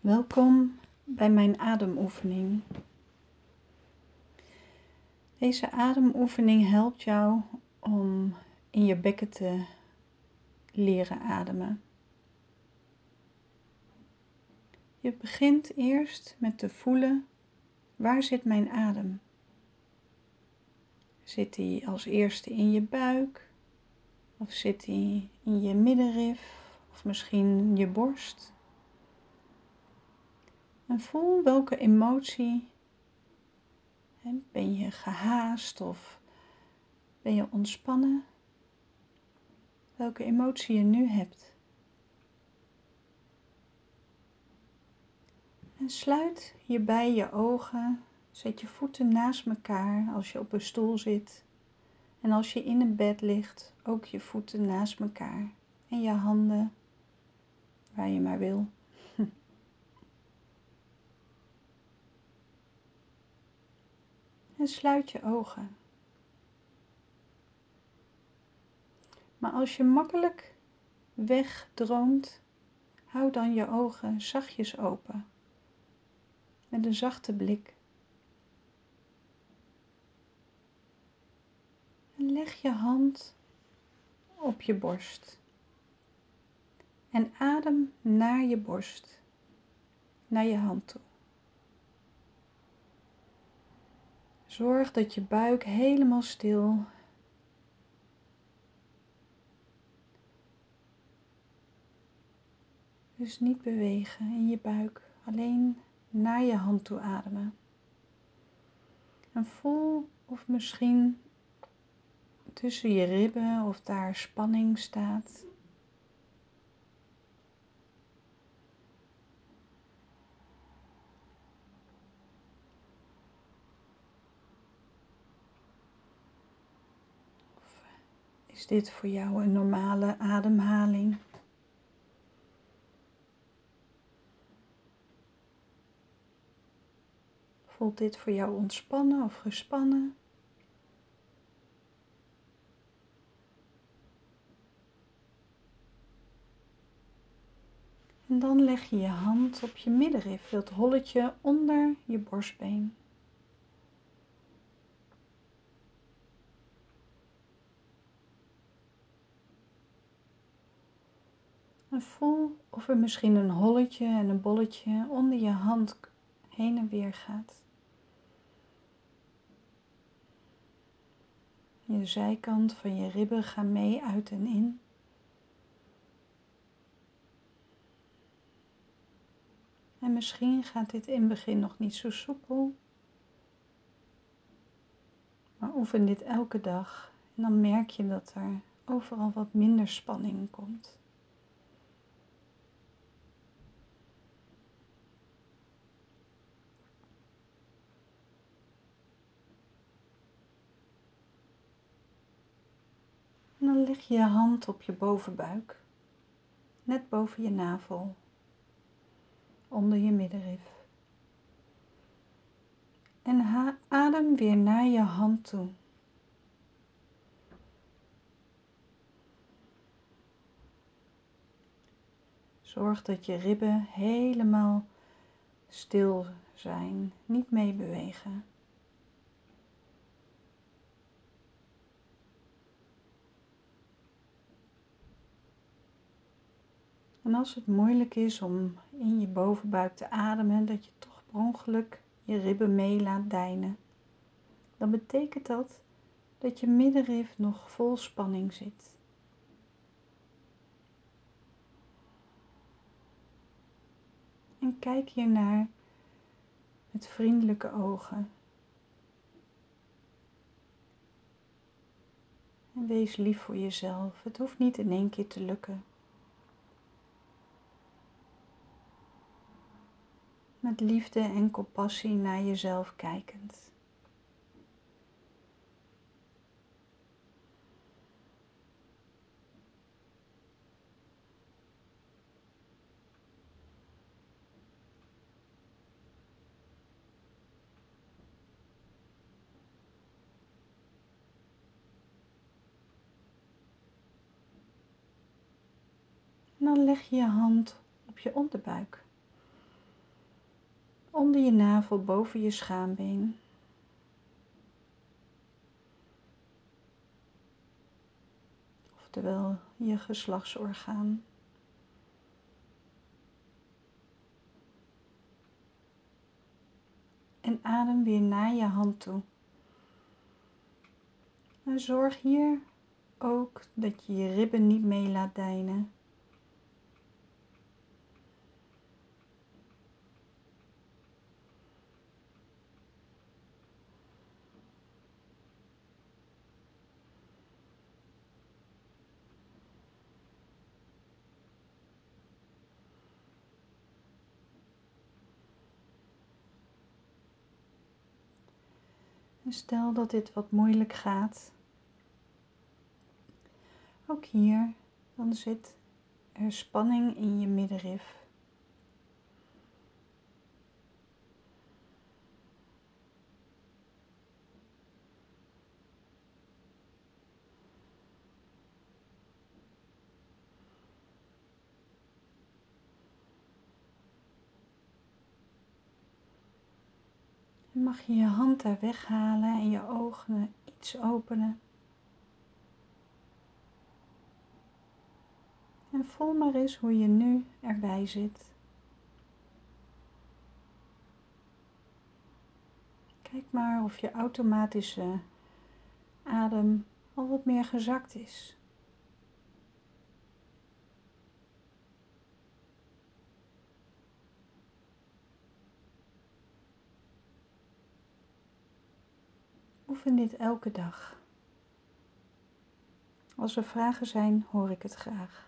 Welkom bij mijn ademoefening. Deze ademoefening helpt jou om in je bekken te leren ademen. Je begint eerst met te voelen waar zit mijn adem. Zit die als eerste in je buik? Of zit die in je middenrif? Of misschien je borst? En voel welke emotie. Ben je gehaast of ben je ontspannen? Welke emotie je nu hebt. En sluit hierbij je ogen. Zet je voeten naast elkaar als je op een stoel zit. En als je in een bed ligt, ook je voeten naast elkaar. En je handen waar je maar wil. En sluit je ogen. Maar als je makkelijk wegdroomt, hou dan je ogen zachtjes open. Met een zachte blik. En leg je hand op je borst. En adem naar je borst, naar je hand toe. Zorg dat je buik helemaal stil Dus niet bewegen in je buik, alleen naar je hand toe ademen. En voel of misschien tussen je ribben of daar spanning staat. Is dit voor jou een normale ademhaling? Voelt dit voor jou ontspannen of gespannen? En dan leg je je hand op je middenrif, dat holletje onder je borstbeen. En voel of er misschien een holletje en een bolletje onder je hand heen en weer gaat. Je zijkant van je ribben gaan mee uit en in. En misschien gaat dit in het begin nog niet zo soepel. Maar oefen dit elke dag en dan merk je dat er overal wat minder spanning komt. Dan leg je je hand op je bovenbuik, net boven je navel, onder je middenrif. En adem weer naar je hand toe. Zorg dat je ribben helemaal stil zijn, niet meebewegen. En als het moeilijk is om in je bovenbuik te ademen, dat je toch per ongeluk je ribben mee laat deinen, dan betekent dat dat je middenrif nog vol spanning zit. En kijk hiernaar met vriendelijke ogen. En wees lief voor jezelf. Het hoeft niet in één keer te lukken. Met liefde en compassie naar jezelf kijkend. En dan leg je je hand op je onderbuik. Onder je navel boven je schaambeen. Oftewel je geslachtsorgaan. En adem weer naar je hand toe. En zorg hier ook dat je je ribben niet mee laat deinen. Stel dat dit wat moeilijk gaat. Ook hier, dan zit er spanning in je middenrif. Mag je je hand daar weghalen en je ogen iets openen. En voel maar eens hoe je nu erbij zit. Kijk maar of je automatische adem al wat meer gezakt is. Oefen dit elke dag. Als er vragen zijn, hoor ik het graag.